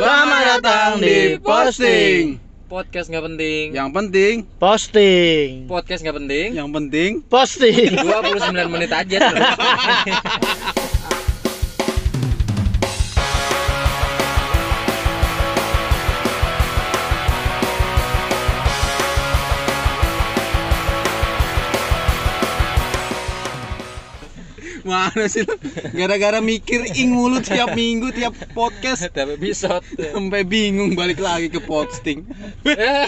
Selamat datang di posting. Podcast nggak penting. Yang penting, Posting. Podcast nggak penting. yang penting Posting. 29 menit aja terus. mana sih lu? Gara-gara mikir ing mulu tiap minggu tiap podcast Tapi episode. sampai bingung balik lagi ke posting. Eh?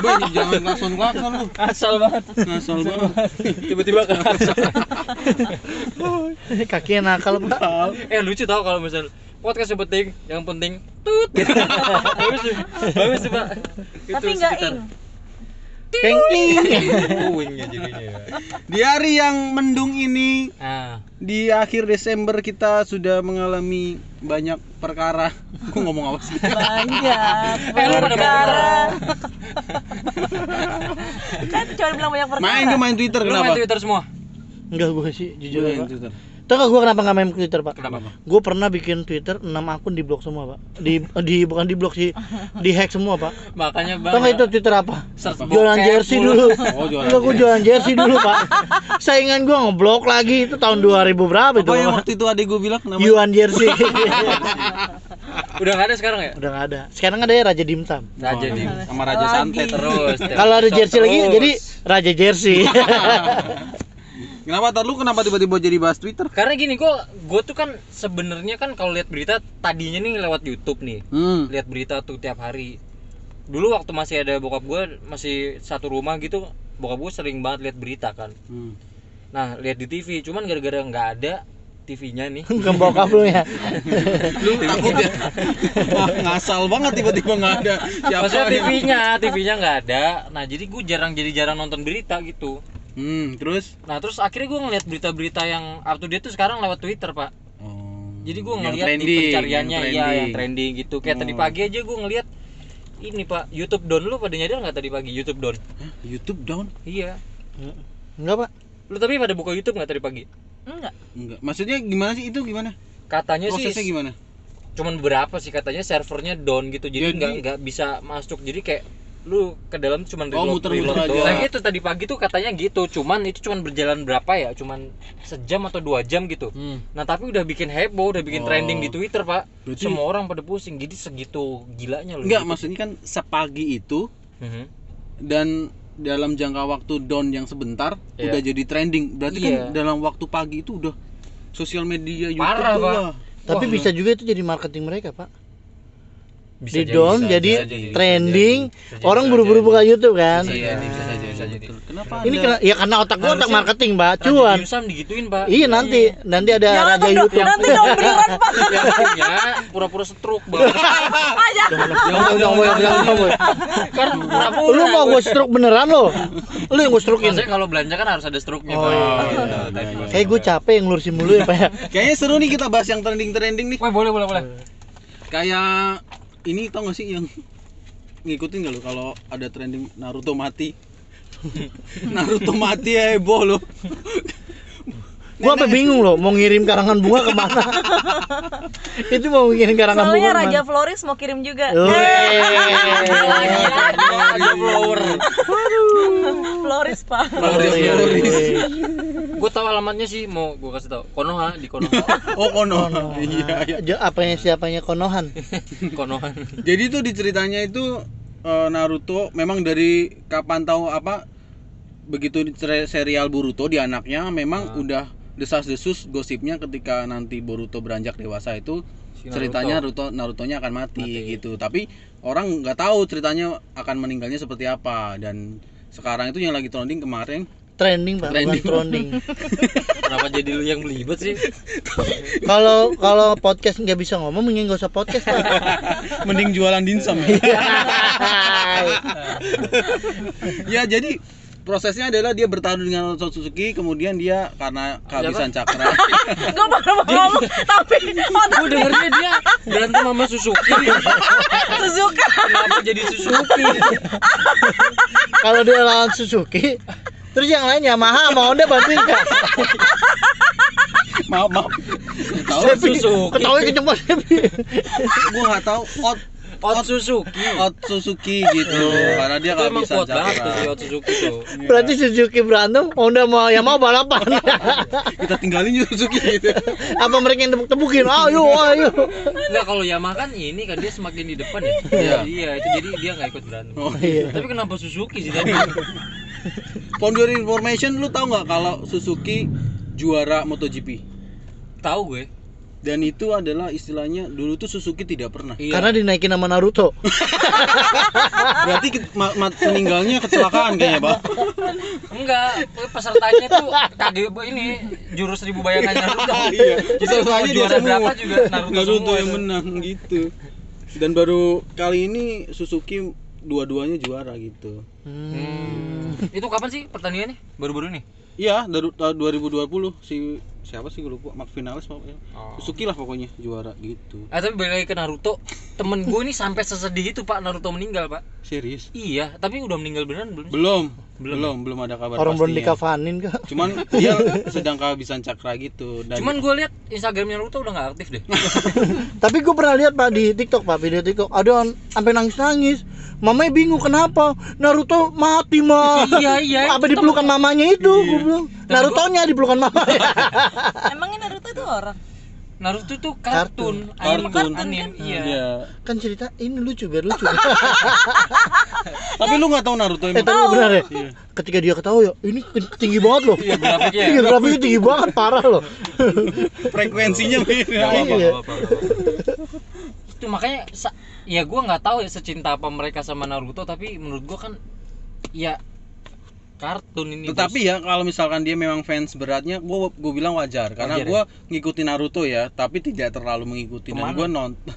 Bang, jangan klakson klakson lu. Asal banget. Ngasal banget. Tiba-tiba kan. Kakinya nakal, Pak. Eh lucu tau kalau misal podcast yang penting, yang penting tut. bagus. Bagus Pak. Tapi Itu nggak sekitar- ing. Wingnya jadinya. Di hari yang mendung ini Ah, di akhir Desember kita sudah mengalami banyak perkara. Aku ngomong apa sih? Banyak. Eh, perkara. kan cuma bilang banyak perkara. Main gue main Twitter lu kenapa? main Twitter semua? Enggak gue sih, jujur ya, main. Twitter. Tahu gak gue kenapa gak main Twitter, Pak? Kenapa? Gue pernah bikin Twitter 6 akun di blok semua, Pak. Di di bukan di blok sih, di hack semua, Pak. Makanya Bang. Tahu gak itu Twitter apa? Search Jualan jersey mulu. dulu. Oh, jualan Enggak, gue jersey. jualan jersey dulu, Pak. Saingan gue ngeblok lagi itu tahun 2000 berapa itu? Apa yang waktu itu adik gue bilang namanya? Yuan jersey. Udah nggak ada sekarang ya? Udah gak ada. Sekarang ada ya Raja Dimsum. Raja Oh, nih. sama Raja Lagi. Santet Terus. Kalau ada Terus. jersey lagi jadi Raja jersey. Kenapa tar lu kenapa tiba-tiba jadi bahas Twitter? Karena gini, gua gua tuh kan sebenarnya kan kalau lihat berita tadinya nih lewat YouTube nih. Hmm. Lihat berita tuh tiap hari. Dulu waktu masih ada bokap gua masih satu rumah gitu, bokap gua sering banget lihat berita kan. Hmm. Nah, lihat di TV, cuman gara-gara nggak ada TV-nya nih. Bukan bokap lu ya. Lu takut ya? Wah, ngasal banget tiba-tiba nggak ada. Siapa Maksudnya TV-nya, TV-nya nggak ada. Nah, jadi gua jarang jadi jarang nonton berita gitu. Hmm, terus? Nah, terus akhirnya gua ngeliat berita-berita yang up to date tuh sekarang lewat Twitter, Pak. Oh. Jadi gue Yang ngeliat di trending, pencariannya yang ya yang trending. trending gitu. Kayak tadi Oh. pagi aja gue ngeliat ini pak YouTube down lu pada nyadar nggak tadi pagi YouTube down? Hah, YouTube down? Iya. Enggak, Pak. Lu tapi pada buka YouTube nggak tadi pagi? Enggak. Enggak. Maksudnya gimana sih itu gimana? Katanya Prosesnya sih gimana? cuman berapa sih katanya servernya down gitu. Jadi Jadi- nggak nggak bisa masuk. Jadi kayak lu ke dalam cuman Oh, reload, muter-muter reload aja. Nah, itu tadi pagi tuh katanya gitu. Cuman itu cuman berjalan berapa ya? Cuman sejam atau dua jam gitu. Hmm. Nah tapi udah bikin heboh, udah bikin Oh. trending di Twitter pak. Berarti- Semua orang pada pusing. Jadi segitu gilanya loh. Enggak, gitu. maksudnya kan sepagi itu Mhm. dan dalam jangka waktu down yang sebentar Iya. udah jadi trending. Berarti Iya. kan dalam waktu pagi itu udah sosial media YouTube Parah, tuh Pak. wah. Tapi Wah, bisa juga itu jadi marketing mereka, Pak. Bisa di jadi, down bisa jadi jadi, bisa trending, jadi, bisa jadi, orang buru-buru jadi. buka YouTube kan. Iya, jadi, bisa iya, jadi, bisa iya, jadi. betul. Kenapa Ini kena, ya karena otak gua otak marketing. Raja Cuan. Digituin, Pak. Iya nanti, nanti ada Raja dong, YouTube. nanti dong beneran pak. yang punya pura-pura stroke, Bang. Aja. Jangan, jangan, boy, jangan, boy. kan pura-pura. Lu mau gua stroke beneran lo? Lu yang gua strokein. Maksudnya kalau belanja kan harus ada stroke-nya, Oh, Pak. iya, iya, iya. Kayak gue capek yang ngurusin mulu ya, Pak ya. Kayaknya seru nih kita bahas yang trending-trending nih. Boleh, boleh, boleh. Kayak ini tau gak sih yang ngikutin gak lu kalau ada trending Naruto mati? Naruto mati heboh lo. Gua apa bingung loh, mau ngirim karangan bunga ke mana? Itu mau ngirim karangan bunga Soalnya? Raja Floris mau kirim juga. Oh. Ada blower. Floris pak. Raja Floris. Gue tahu alamatnya sih, mau gue kasih tahu. Konoha di Konoha. Oh kono. Iya iya. Ja- Apanya siapanya Konohan? Konoha. Jadi tuh di ceritanya itu eh, Naruto memang dari kapan tahu apa begitu serial Boruto di anaknya memang Ah. udah desas-desus gosipnya ketika nanti Boruto beranjak dewasa itu Si ceritanya Naruto. Naruto Narutonya akan mati, Mati. gitu. Tapi orang nggak tahu ceritanya akan meninggalnya seperti apa dan sekarang itu yang lagi trending kemarin Trending pak, bukan Trending. trending. Kenapa jadi lu yang belibet sih? Kalau kalau podcast nggak bisa ngomong, mending nggak usah podcast pak. mending jualan dimsum ya jadi prosesnya adalah dia bertarung dengan Naruto Suzuki kemudian dia karena kehabisan cakra Gue baru mau ngomong tapi Gue dengernya dia berantem sama Suzuki. Suzuka. Kenapa jadi Suzuki? Kalau dia lawan Suzuki, terus yang lain Yamaha sama Honda bantuin kak. maaf maaf tahu Suzuki. Ketawa kecepatan Sebi. gua nggak tahu Ot Ot Suzuki. Ot Suzuki gitu karena dia Itu nggak emang bisa kuat banget tuh si Ot Suzuki tuh. Berarti Suzuki berantem, Honda mau yang mau balapan. kita tinggalin Suzuki gitu Apa mereka yang tepuk-tepukin? Ayo, ayo. Enggak kalau Yamaha kan ini kan dia semakin di depan ya. Iya. Iya, itu jadi dia nggak ikut berantem. oh. Iya. Tapi kenapa Suzuki sih tadi? for your information lu tahu nggak kalau Suzuki juara MotoGP Tahu gue. dan itu adalah istilahnya dulu tuh Suzuki tidak pernah Iya. Karena dinaikin sama Naruto. berarti ma- ma- meninggalnya kecelakaan kayaknya pak Enggak, pesertanya tuh kage ini jurus seribu bayangan Naruto. iya Jadi Pesertanya dia juara semua. berapa juga Naruto, Naruto semua yang itu. menang gitu dan baru kali ini Suzuki dua-duanya juara gitu Hmm. Itu kapan sih pertandingannya? Baru-baru nih. iya dari tahun 2020 si siapa sih gue lupa Mark Vinales pokoknya Oh. Suzuki lah pokoknya juara gitu Ah tapi balik lagi ke Naruto, temen gue ini sampai sesedih itu pak Naruto meninggal pak. serius Iya, tapi udah meninggal beneran belum? belum Belum. belum belum ada kabar Orang belum dikafanin kak. cuman dia sedang kehabisan cakra gitu dan Cuman gue lihat Instagramnya Naruto udah nggak aktif deh. Tapi gue pernah lihat pak di TikTok pak video TikTok ada sampai nangis nangis. Mamanya bingung kenapa Naruto mati mah. Iya, iya, Apa dipelukan mamanya itu? Gue bilang. Naruto nya dipelukan mamanya. Emangnya Naruto itu orang? Naruto tuh kartun, Kartun. anim, Kartun, anim, kan? iya. Iya. kan cerita ini lucu biar lucu. tapi lu nggak tahu Naruto eh emang tapi benar ya. Iya. Ketika dia ketawa ya, ini tinggi banget loh. Iya, grafiknya. Iya, grafiknya tinggi banget parah loh. frekuensinya beda apa-apa, Iya. Itu makanya ya gua nggak tahu ya secinta apa mereka sama Naruto tapi menurut gua kan ya kartun ini. Tetapi ya kalau misalkan dia memang fans beratnya, gua gua bilang wajar karena Wajar ya? gua ngikutin Naruto ya, tapi tidak terlalu mengikuti dan Ke mana? gua nonton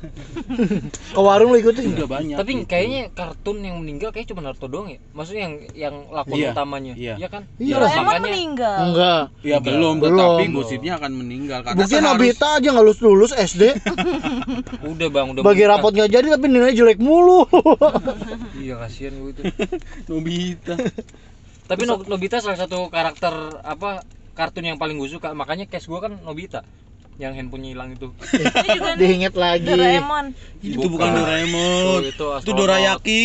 Ke warung lu ikutin. udah banyak. Tapi gitu. kayaknya kartun yang meninggal kayak cuma Naruto doang ya. Maksudnya yang yang lakon Iya, utamanya. iya. kan? Iya. Doraemon meninggal. Enggak. ya Enggak. belum, Belum. tetapi gosipnya akan meninggal karena Mungkin seharus- Nobita aja nggak lulus lulus SD. Udah Bang, udah Bagi meninggal. rapot nggak jadi tapi nilainya jelek mulu. Iya kasihan gue itu. Nobita. Tapi No- Nobita salah satu karakter apa kartun yang paling gue suka. Makanya case gue kan Nobita yang handphonenya hilang itu. Diinget lagi. Doraemon. Itu bukan Bukan. Doraemon. Itu- itu Itu. Dorayaki.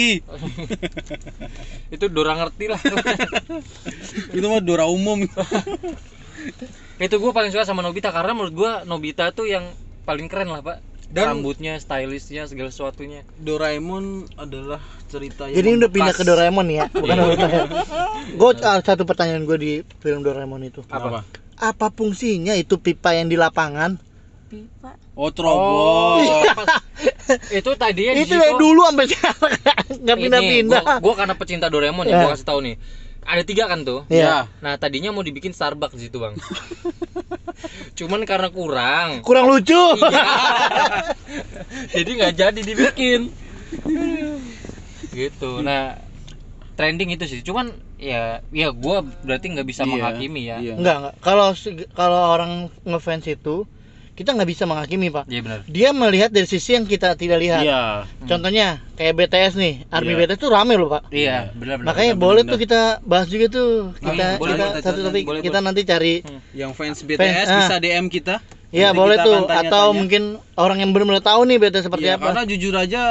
itu Dora ngerti lah. itu mah Dora umum. itu gue paling suka sama Nobita karena menurut gue Nobita tuh yang paling keren lah pak. Dan- Rambutnya, stylishnya, segala sesuatunya. Doraemon adalah cerita yang Jadi udah pindah ke Doraemon ya, bukan Nobita ya. Gue satu pertanyaan gue di film Doraemon itu. Apa? Apa fungsinya itu pipa yang di lapangan? Pipa. Oh, terobos. pas- itu tadinya di itu dari dulu sampai sekarang nggak Ini, pindah-pindah. Gua, gua karena pecinta Doraemon ya, Ya. gua kasih tahu nih. Ada tiga kan tuh. Iya. Nah tadinya mau dibikin Starbucks di situ bang. Cuman karena kurang. Kurang lucu. Iya. Jadi nggak jadi dibikin. Gitu. Nah trending itu sih. Cuman ya ya gua berarti nggak bisa Iya, menghakimi ya. iya. Enggak, enggak. Kalau se- kalau orang ngefans itu kita nggak bisa menghakimi, Pak. Iya benar. Dia melihat dari sisi yang kita tidak lihat. Iya. Contohnya kayak BTS nih, Army Iya. BTS tuh rame loh, Pak. Iya benar benar. Makanya benar, boleh benar. tuh kita bahas juga tuh. Kita Iya, boleh, kita boleh, satu boleh, kita boleh. nanti cari Yang fans BTS ah. bisa DM kita. Iya boleh kita tuh akan tanya-tanya. atau mungkin orang yang benar-benar tahu nih BTS seperti Iya, apa. karena jujur aja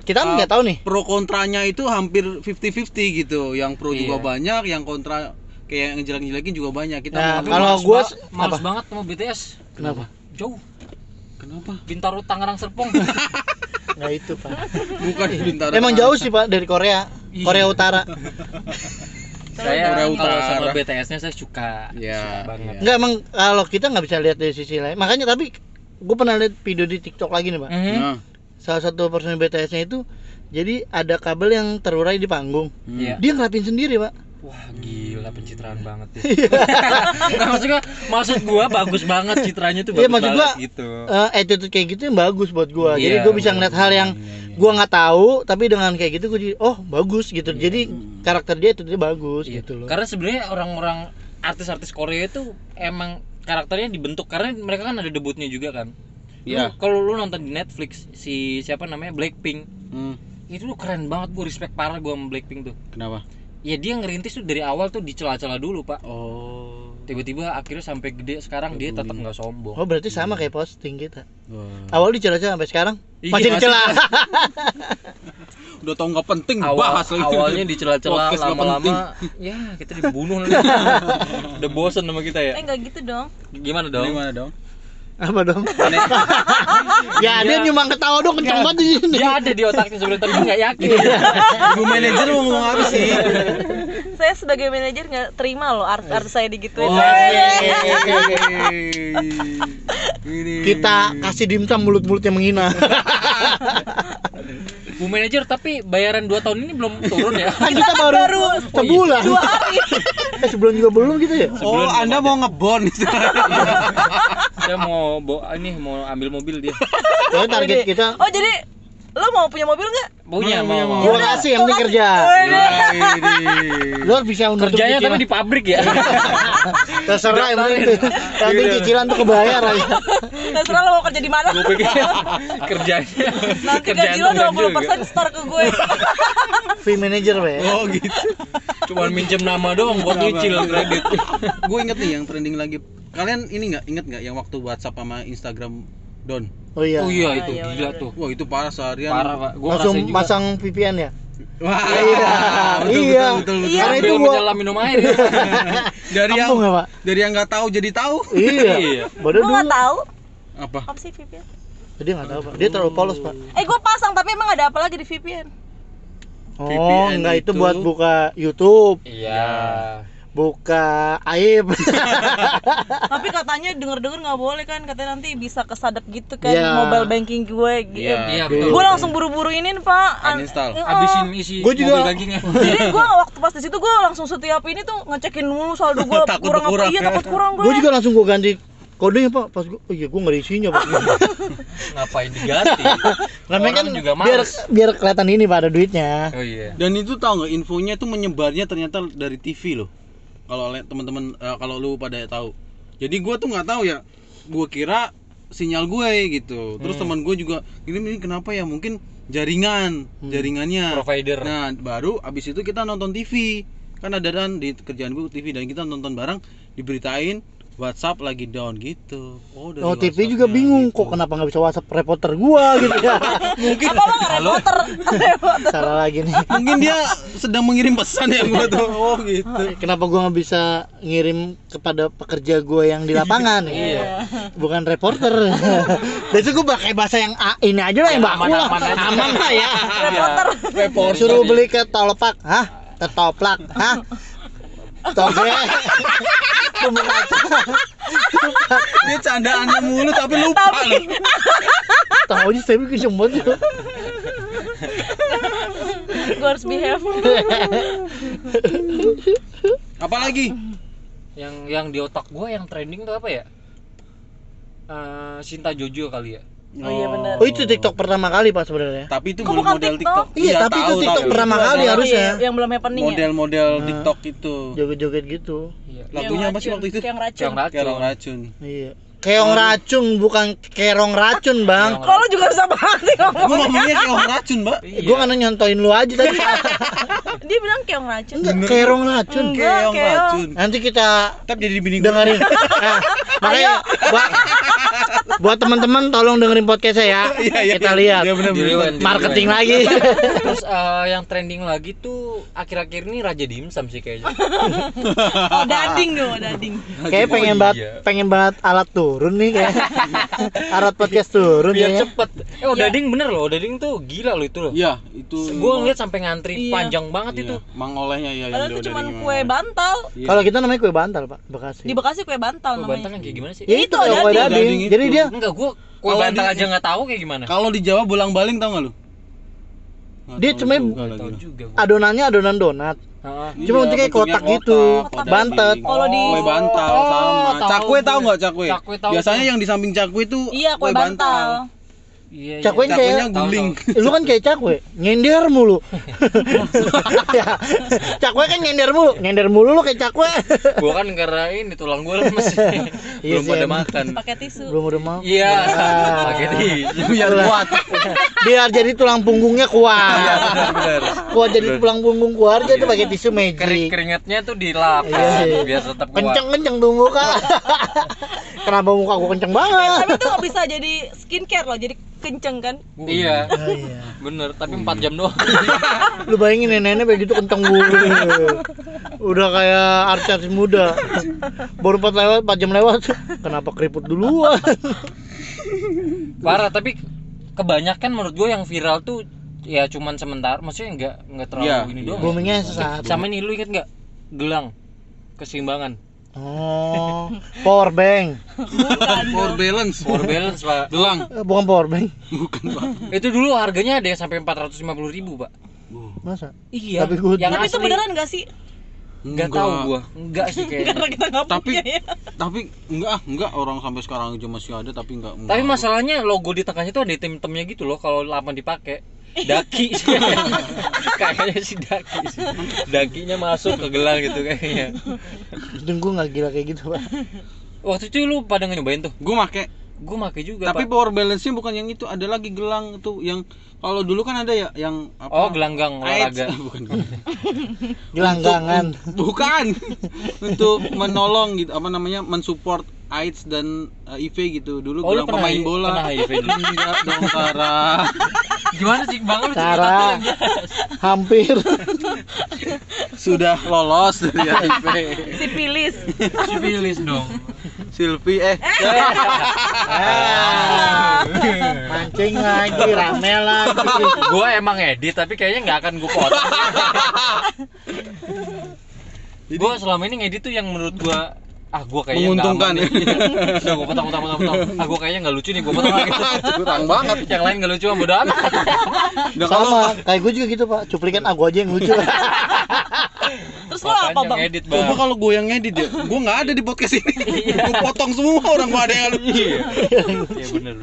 Kita uh, nggak tahu nih. pro kontranya itu hampir 50-50 gitu. Yang pro Iya. juga banyak, yang kontra kayak yang jelek-jelekin juga banyak. Kita Nah, kalau males gua ba- males apa? banget sama BTS. Kenapa? Jauh. kenapa? Bintaro Tangerang Serpong. Nggak itu, Pak. Bukan bintaro. Emang jauh sih, Pak, dari Korea. Iya. Korea Utara. saya Korea kalau Utara. sama BTS-nya saya suka. Iya, suka banget. Enggak emang kalau kita nggak bisa lihat dari sisi lain. Makanya tapi gue pernah lihat video di TikTok lagi nih, Pak. Mhm. Nah, Salah satu personil BTS-nya itu jadi ada kabel yang terurai di panggung. Iya. Dia ngerapin sendiri, Pak. Wah gila pencitraan banget ya. Iya. nah, maksudnya maksud gua bagus banget citranya tuh Iya, bagus maksud banget gua, gitu. Eh, attitude kayak gitu yang bagus buat gua. Jadi Iya, gue bisa ngeliat hal yang Iya, iya. gua nggak tahu, tapi dengan kayak gitu gue jadi oh bagus gitu. Jadi karakter dia itu dia bagus Iya. gitu loh. Karena sebenarnya orang-orang artis-artis Korea itu emang karakternya dibentuk karena mereka kan ada debutnya juga kan. Iya. Lu- Kalau lu nonton di Netflix si siapa namanya Blackpink Hmm. itu tuh keren banget gue respect parah gue sama Blackpink tuh. Kenapa? Ya dia ngerintis tuh dari awal tuh dicela-cela dulu pak. Oh. tiba-tiba akhirnya sampai gede sekarang dia tetap nggak sombong Oh berarti sama kayak posting kita. Wah. Awal dicela-cela sampai sekarang Iya, masih masih dicela. Udah tau nggak penting awal bahas lagi. awalnya nggak penting. lama-lama ya kita dibunuh nanti udah bosen sama kita ya Eh enggak gitu dong. gimana dong Gimana dong? Apa dong? ya dia nyumbang ketawa dong kenceng banget di sini. dia ada di otaknya sebenarnya tapi nggak yakin Ibu manajer mau ngomong apa sih? Saya sebagai manajer nggak terima loh art art saya digituin. Oh, Ini. Kita kasih dimsum mulut-mulut yang menghina. bu manajer tapi bayaran 2 tahun ini belum turun ya kan kita baru, baru sebulan. Dua hari. eh sebulan juga belum gitu ya? Oh, Anda mau ngebon saya mau bawa ini mau ambil mobil dia Soalnya target kita Oh jadi lo mau punya mobil nggak? punya Mau, mau, gua kasih yang penting kerja. Lu harus bisa untuk kerjanya tapi di pabrik ya terserah yang penting. Yang penting cicilan tuh kebayar aja. Terserah lo mau kerja di mana. gue pikir kerjanya Nanti kerjaan gaji lo tunggang 20% store ke gue. Fee manager we. Oh gitu. cuma minjem nama doang buat nyicil kredit Gue inget nih yang trending lagi. Kalian ini nggak inget nggak yang waktu WhatsApp sama Instagram Don? Oh iya. oh iya Ah, itu iya, gila bener. tuh Wah itu parah seharian. parah pak gue Langsung juga pasang VPN ya? Wah Iya, betul, iya. betul, betul, betul. Iya. Karena itu gua menyelam minum air ya. Dari yang kampung ya, Pak? dari yang nggak tahu jadi tahu. Iya. Iya. Baru Gue nggak dulu. tahu. Apa? Apa sih VPN? Dia nggak tahu, Pak. Dia terlalu polos, Pak. Eh gue pasang tapi emang ada apa lagi di VPN? Oh, VPN enggak itu itu- buat buka YouTube, iya buka aib. tapi katanya denger-denger nggak boleh kan katanya nanti bisa kesadap gitu kan Iya. mobile banking gue gitu. Iya. iya betul Gue langsung buru-buru ini pak. Uninstall. Eh, habisin oh. isi Gua juga- mobil bankingnya Jadi gue waktu pas di situ gue langsung setiap ini tuh ngecekin dulu saldo gue Takut kurang apa iya takut kurang gue. gue juga langsung gue ganti kodenya, Pak. Pas gue, oh iya gue nggak isinya, Pak. ngapain diganti Namanya kan juga biar males. biar kelihatan ini, Pak, ada duitnya. oh iya Dan itu tahu nggak infonya tuh menyebarnya ternyata dari TV loh. Kalau teman-teman eh, kalau lu pada tahu. Jadi gua tuh nggak tahu ya. Gua kira sinyal gue gitu. Terus Hmm. teman gue juga ini ini kenapa ya? Mungkin jaringan, jaringannya. provider Nah, baru abis itu kita nonton TV. Kan ada kan di kerjaan gue TV dan kita nonton bareng diberitain WhatsApp lagi down gitu. Oh, dari Oh, TV juga bingung gitu. kok kenapa nggak bisa WhatsApp reporter gua gitu ya. Mungkin Apa bang reporter? reporter. Salah lagi nih. mungkin dia sedang mengirim pesan ya gua tuh. Oh, gitu. Kenapa gua nggak bisa ngirim kepada pekerja gua yang di lapangan? Iya. Bukan reporter. Dan itu gua pakai bahasa yang A- ini aja lah yang baku lah. aman-aman aja. Aman lah ya. Reporter. Reporter. Suruh beli ke tolopak. Hah? Ketoplak. Hah? Toge. Bumbu kacang. dia candaannya mulu tapi lupa loh. Tahu aja saya bikin semut. gue harus behave. Apalagi? yang yang di otak gua yang trending tuh apa ya Eh, Sinta Jojo kali ya Oh iya benar. Oh itu TikTok pertama kali Pak sebenarnya. Tapi itu Kok belum bukan model TikTok? TikTok. Iya, tapi itu TikTok tahu. pertama Itu kali adalah harusnya. Iya, yang belum happening ya. Model-model Nah. TikTok itu. Joget-joget gitu. iya Lagunya apa sih waktu itu? Yang racun. yang racun Kerong racun. Iya. Keong racun bukan kerong racun, Bang. Keong Kalau juga bisa banget ngomong. Gua ngomongnya keong racun, Mbak. Iya. Gua kan nyontoin lu aja tadi. Dia bilang keong racun. Enggak, kerong racun. Enggak, Keong keong. racun. Nanti kita Tetap jadi bini gua. dengerin. Nah, makanya buat, teman-teman tolong dengerin podcast saya ya. Iya, iya, kita iya. lihat Iya, bener, bener. Marketing lagi. terus eh, yang trending lagi tuh akhir-akhir ini Raja Dimsum sih kayaknya Oh, dading dong, dading. Kayak pengen banget iya. pengen banget alat turun nih kayak. alat podcast turun biar kayaknya. cepet eh Odading bener loh Odading tuh gila loh itu loh Iya, itu. gue ngeliat sampai ngantri Iya. panjang banget Iya, itu Mang olehnya ya Padahal yang itu cuma kue bantal. Iya. Kalau kita namanya kue bantal, Pak, Bekasi. Di Bekasi kue bantal kue namanya. bantal yang kayak gimana sih ya itu itu kayak kue dading. dading. Jadi dia enggak kue Kalau bantal di- aja nggak tahu kayak gimana Kalau di Jawa bolang-baling tau gak lu? Nggak Dia cuma- Nggak gua. adonannya adonan donat. Heeh. Cuma Iya, bentuknya kotak gitu. kotak, Bantet. daging. Kalau di- kue bantal Oh, sama. Cakwe tahu nggak cakwe? Cakwe tahu Biasanya yang di samping cakwe itu Iya, kue bantal. Iya, Cakwe iya. Kayak- guling. lu kan kayak cakwe nyender mulu ya cakwe kan nyender mulu nyender mulu lu kayak cakwe Gua kan karena ini tulang gua lemes. Iya Belum sih, pada emang. makan. pakai tisu belum udah mau Iya, Ah. pakai tisu. Biar kuat. biar jadi tulang punggungnya Iya, kuat benar. kuat jadi tulang punggung kuat aja tuh pakai tisu Kering magic keringatnya tuh dilap Iya sih. biar tetap kuat. kenceng kenceng tuh muka kenapa muka gua kenceng banget tapi itu nggak bisa jadi skincare loh jadi kenceng kan Iya, Ah, iya. bener. Tapi 4 jam doang. lu bayangin nenek-nenek begitu kenceng dulu udah kayak artis muda baru 4 lewat 4 jam lewat kenapa keriput duluan Parah, tapi kebanyakan menurut gue yang viral tuh ya cuman sebentar, maksudnya nggak nggak terlalu Iya, ini iya. doang. boomingnya sesaat Sama ini lu inget nggak? Gelang keseimbangan. Oh power bank Power balance. Power balance, Pak. Gelang. Eh, bukan power bank Bukan, Pak. Itu dulu harganya ada yang sampai 450 ribu, Pak. masa Iya. Tapi gua- yang tapi itu asli beneran nggak sih nggak tahu gua. Enggak sih kayaknya. karena kita nggak Tapi punya ya tapi enggak ah, enggak orang sampai sekarang aja masih ada tapi enggak. enggak. Tapi masalahnya logo di tengahnya tuh ada tem-temnya gitu loh kalau lama dipakai. Daki sih kayaknya sih daki sih. Dakinya masuk ke gelang gitu kayaknya. itu gua nggak gila kayak gitu pak Waktu itu lu pada nyobain tuh. Gua make Gue make juga, tapi Pak. power balance-nya bukan yang itu, ada lagi gelang tuh yang kalau dulu kan ada ya yang apa? Oh, gelanggang olahraga. bukan. gelanggangan Bukan. Untuk menolong gitu apa namanya? mensupport AIDS dan HIV gitu. Dulu Oh, pernah pemain hi- bola. pernah HIV dulu? Enggak dong, Tara. Gimana sih Bang lu cerita Cara. jelas. hampir Sudah lolos dari HIV. sipilis Sipilis dong. Silvi eh mancing lagi rame lagi gue emang edit tapi kayaknya nggak akan gue potong. gue selama ini ngedit tuh yang menurut gue ah gue kayaknya Menguntungkan. nih. Udah gue potong potong potong potong. Ah gue kayaknya nggak lucu nih gue potong lagi. kurang banget. yang lain nggak lucu mah bodo amat. Kalau sama kayak gue juga gitu pak cuplikan aku aja yang lucu terus lo apa bang ngedit bang. Coba kalau gue yang ngedit ya, gue nggak ada di podcast ini. gue potong semua orang gue ada yang lucu. Iya bener. bener.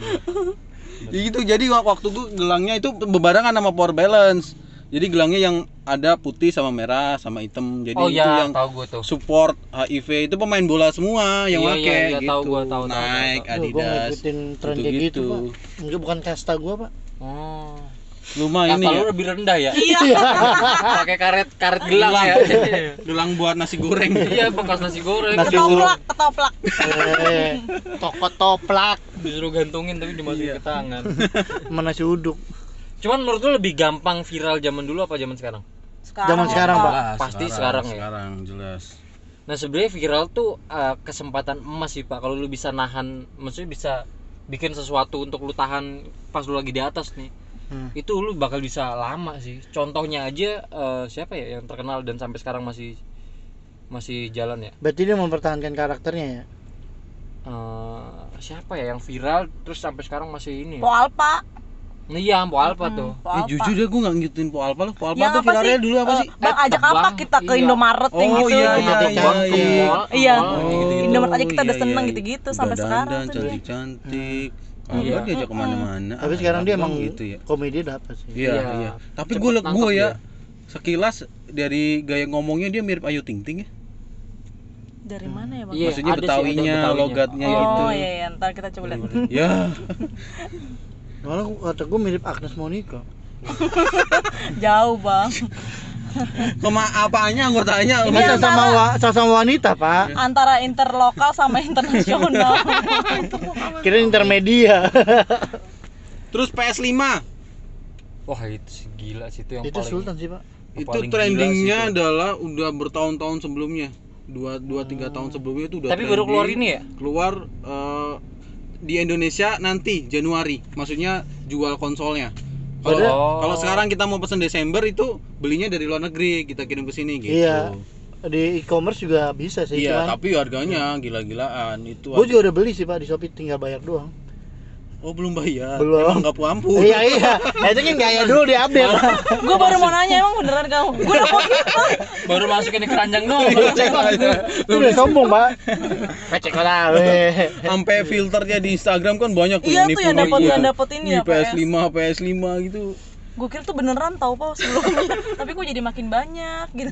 Ya gitu. Jadi wak- waktu itu gelangnya itu bebarengan sama power balance. Jadi gelangnya yang ada putih sama merah sama hitam. Jadi Oh itu ya yang tahu tuh. support HIV itu pemain bola semua yang Iya, pakai iya, iya, gitu. tahu gua, tahu, tahu, Nike, tahu, Aduh, gue Adidas. ngikutin tren kayak gitu pak Enggak bukan kasta gue pak Oh. Lu mah ini ya. lebih rendah ya. iya Pakai karet karet gelang ya. Gelang buat nasi goreng. Iya bekas nasi goreng. Nasi ketoplak ketoplak eh toko toplak Disuruh gantungin tapi dimasukin ke tangan. mana si uduk Cuman menurut lu lebih gampang viral zaman dulu apa zaman sekarang? sekarang Zaman sekarang? Pak. Pasti sekarang ya. Sekarang jelas. Nah sebenarnya viral tuh uh, kesempatan emas sih pak. Kalau lu bisa nahan, maksudnya bisa bikin sesuatu untuk lu tahan pas lu lagi di atas nih. Hmm. Itu lu bakal bisa lama sih. Contohnya aja uh, siapa ya yang terkenal dan sampai sekarang masih masih jalan ya. berarti dia mempertahankan karakternya ya Uh, siapa ya yang viral terus sampai sekarang masih ini. po alpa Nah, iya, Ampo Alpa tuh. po Eh, alpa jujur deh gue nggak ngikutin Po Alpa loh. Po Alpa Yang tuh viralnya sih? dulu apa Eh, sih? bang ajak apa kita ke iya. Indomaret yang Oh, gitu iya, Ke iya, iya, ke iya. mall, Iya. mall, gitu-gitu. Indomaret aja kita Oh, udah iya, seneng iya. gitu-gitu sampai sekarang tuh dia. cantik-cantik. Kalau Iya. diajak ke mana-mana. tapi Ah, sekarang dia emang gitu ya. komedi dapat sih Iya, Iya. iya. Tapi gue gue ya dia. sekilas dari gaya ngomongnya dia mirip Ayu Ting Ting ya. dari mana ya bang Iya, Maksudnya sih, Betawinya, Betawinya. logatnya oh gitu. iya iya ntar kita coba lihat Ya. malah kata gue mirip Agnes Monica jauh bang Kema apanya anggotanya? Ini antara- sama wa, sama wanita pak antara interlokal sama internasional kira intermedia Terus PS5 Wah, itu sih gila sih itu yang itu paling Sultan sih pak itu trendingnya sih itu. adalah udah bertahun-tahun sebelumnya. Dua dua tiga tahun sebelumnya itu udah Tapi baru trending. keluar ini ya? Keluar eh, di Indonesia nanti Januari. Maksudnya jual konsolnya. Kalau Oh. kalau sekarang kita mau pesen Desember itu belinya dari luar negeri, kita kirim ke sini gitu. Iya. di e-commerce juga bisa sih Iya, cuman tapi harganya gila-gilaan itu. gue juga udah beli sih pak di Shopee tinggal bayar doang Oh belum bayar. Belum. Emang nggak mampu. Iya iya. Nah, itu kan gaya dulu di update. gue baru mau nanya emang beneran kamu gue dapat baru masukin di keranjang dong Itu udah sombong, Pak. Pecek lah. weh. Sampai filternya di Instagram kan banyak tuh iya tuh yang dapat yang dapat ini ya Nih, PS5, PS5 gitu. gue kira tuh beneran tau pak sebelumnya tapi kok jadi makin banyak gitu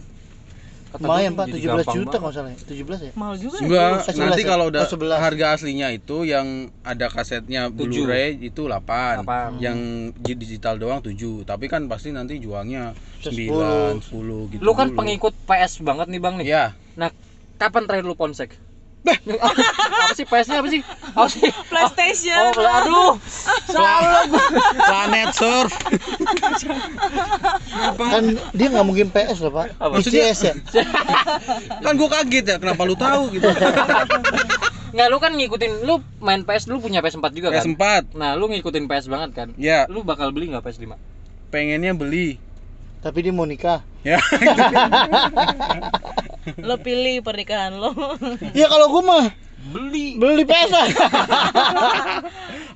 Lumayan, Pak. Jadi 17 gampang juta kalau salah. ya? 17 ya? mahal juga ya Enggak, 11 nanti ya? kalau udah Oh, 11. harga aslinya itu yang ada kasetnya. Blu-ray itu 8. Delapan. Yang di- digital doang 7. Tapi kan pasti nanti jualnya 10. 9, 10 gitu. lu kan dulu. pengikut PS banget nih bang nih Iya. nah kapan terakhir lu ponsek apa sih PS nya apa sih apa sih PlayStation oh aduh salah Planet Surf. Kan dia nggak mungkin PS loh, Pak. Apa? PCS ya? kan gua kaget ya kenapa lu tahu gitu. nggak lu kan ngikutin lu main PS lu punya PS4 juga kan PS4. nah lu ngikutin PS banget kan Ya, lu bakal beli nggak PS5 pengennya beli. Tapi dia mau nikah. Ya. lo pilih pernikahan lo Iya kalau gua mah beli beli PS lah.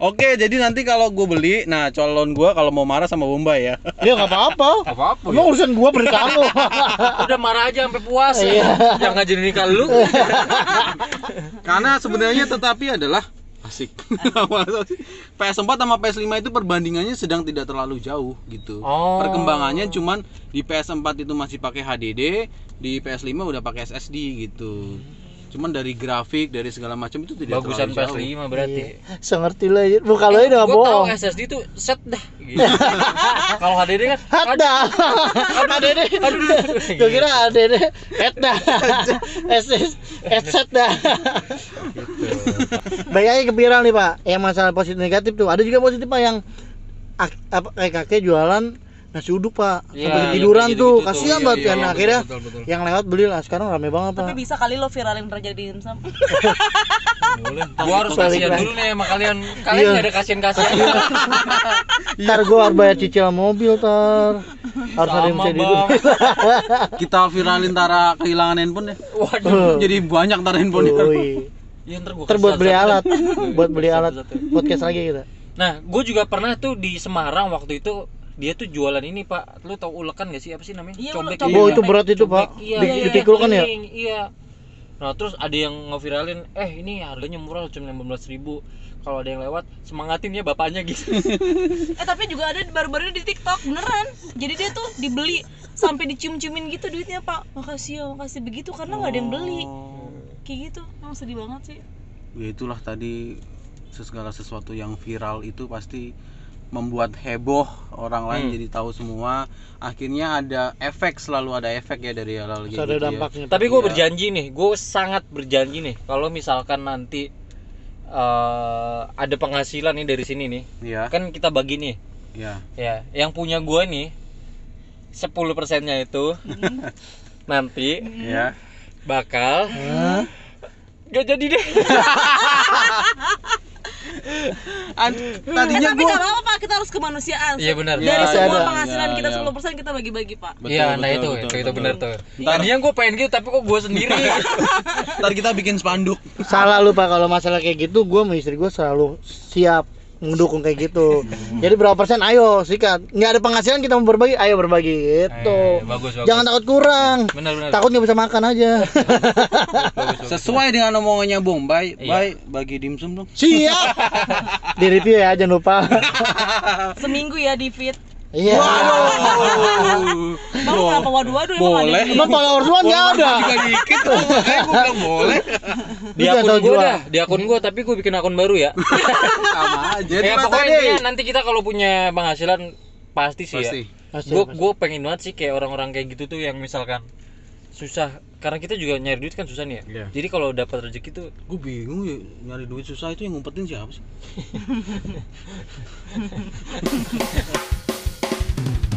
Oke, jadi nanti kalau gue beli, nah calon gue kalau mau marah sama Bombay ya. Dia nggak apa-apa. apa apa Emang urusan gua pernikahan lo. udah marah aja sampai puas Iya. yang ngajin nikah lu Karena sebenarnya tetapi adalah asik. PS4 sama PS5 itu perbandingannya sedang tidak terlalu jauh gitu. Oh. Perkembangannya cuman di PS4 itu masih pakai HDD, di PS5 udah pakai SSD gitu. Cuman dari grafik, dari segala macam itu tidak bagusan terlalu jauh. PS5 berarti Saya ngerti lah. Muka lo udah nggak gue tahu bohong. SSD tuh set dah gitu. kalau HDD kan Ada. Ada deh. aduh Gue kira ada deh. Et dah. SS headset dah. Baik aja ke viral nih Pak. Yang masalah positif negatif tuh. Ada juga positif Pak yang apa kayak kakek jualan nasi uduk Pak. Iya, Sampai yang tiduran tuh. Kasihan Iya, banget iya, kan iya, akhirnya betul, betul. yang lewat beli lah. Sekarang rame banget Pak. tapi bisa kali lo viralin kerja di dimsum gua harus kasihan dulu nih sama kalian kalian Iya. ada kasihan kasihan Ntar gue harus bayar cicilan mobil tar. Harus ada yang Sama, bisa di Bang. Kita viralin tara kehilangan handphone ya. waduh Jadi banyak tara handphonenya. Woi. ya ntar gua buat beli alat, buat beli alat podcast lagi kita. nah gue juga pernah tuh di Semarang waktu itu dia tuh jualan ini pak. Lu tau ulekan gak sih? Apa sih namanya? Iya, cobek cobek. Oh itu berat itu Cobek, pak. iya, Di, iya, iya, dipikul kan ya? iya. Nah terus ada yang ngeviralin eh ini harganya murah cuma 15.000 ribu. Kalau ada yang lewat semangatin ya bapaknya gitu. Eh tapi juga ada baru-baru ini di TikTok beneran. Jadi dia tuh dibeli sampai dicium-ciumin gitu duitnya pak. Makasih ya makasih. Begitu karena nggak ada yang beli. Kayak gitu. Emang sedih banget sih. Ya itulah tadi segala sesuatu yang viral itu pasti membuat heboh orang lain Hmm. jadi tahu semua akhirnya ada efek selalu ada efek ya dari hal-hal kayak ada gitu ya. dampaknya. tapi gue Iya. berjanji nih gue sangat berjanji nih kalau misalkan nanti eh, ada penghasilan nih dari sini nih ya kan kita bagi nih ya ya yang punya gue nih 10 persennya itu nanti ya bakal Hah? gak jadi deh An- eh, tadinya tapi gua nggak apa-apa pak kita harus kemanusiaan Iya, benar. dari Ya, semua ada. penghasilan Ya, kita ya. 10% kita bagi-bagi pak Iya, nah betul, itu, betul, itu, itu benar tuh. Ntar- Tadinya gue pengen gitu, tapi kok gue sendiri. ntar kita bikin spanduk Salah lu pak kalau masalah kayak gitu, gue sama istri gue selalu siap mendukung kayak gitu. Jadi berapa persen? Ayo sikat. Nggak ada penghasilan kita mau berbagi, ayo berbagi gitu. Eh, bagus, bagus. Jangan takut kurang. benar, benar. Takut nggak bisa makan aja. Bagus, bagus. sesuai dengan omongannya Bombay Iya. baik bagi dimsum dong Siap. Di review ya, jangan lupa. seminggu ya di feed Iya. Bang kenapa waduh-waduh emang Boleh. ada Emang followers lu nggak ada. juga dikit tuh makanya gua bilang boleh Di akun gue jual. dah, di akun gue, tapi gue bikin akun baru ya. sama aja ya pokoknya intinya nanti kita kalau punya penghasilan pasti sih pasti ya. Pasti, Gue pasti. gue pengen banget sih kayak orang-orang kayak gitu tuh yang misalkan susah karena kita juga nyari duit kan susah nih ya. Iya. Jadi kalau dapat rezeki tuh gue bingung ya nyari duit susah itu yang ngumpetin siapa sih Mm-hmm.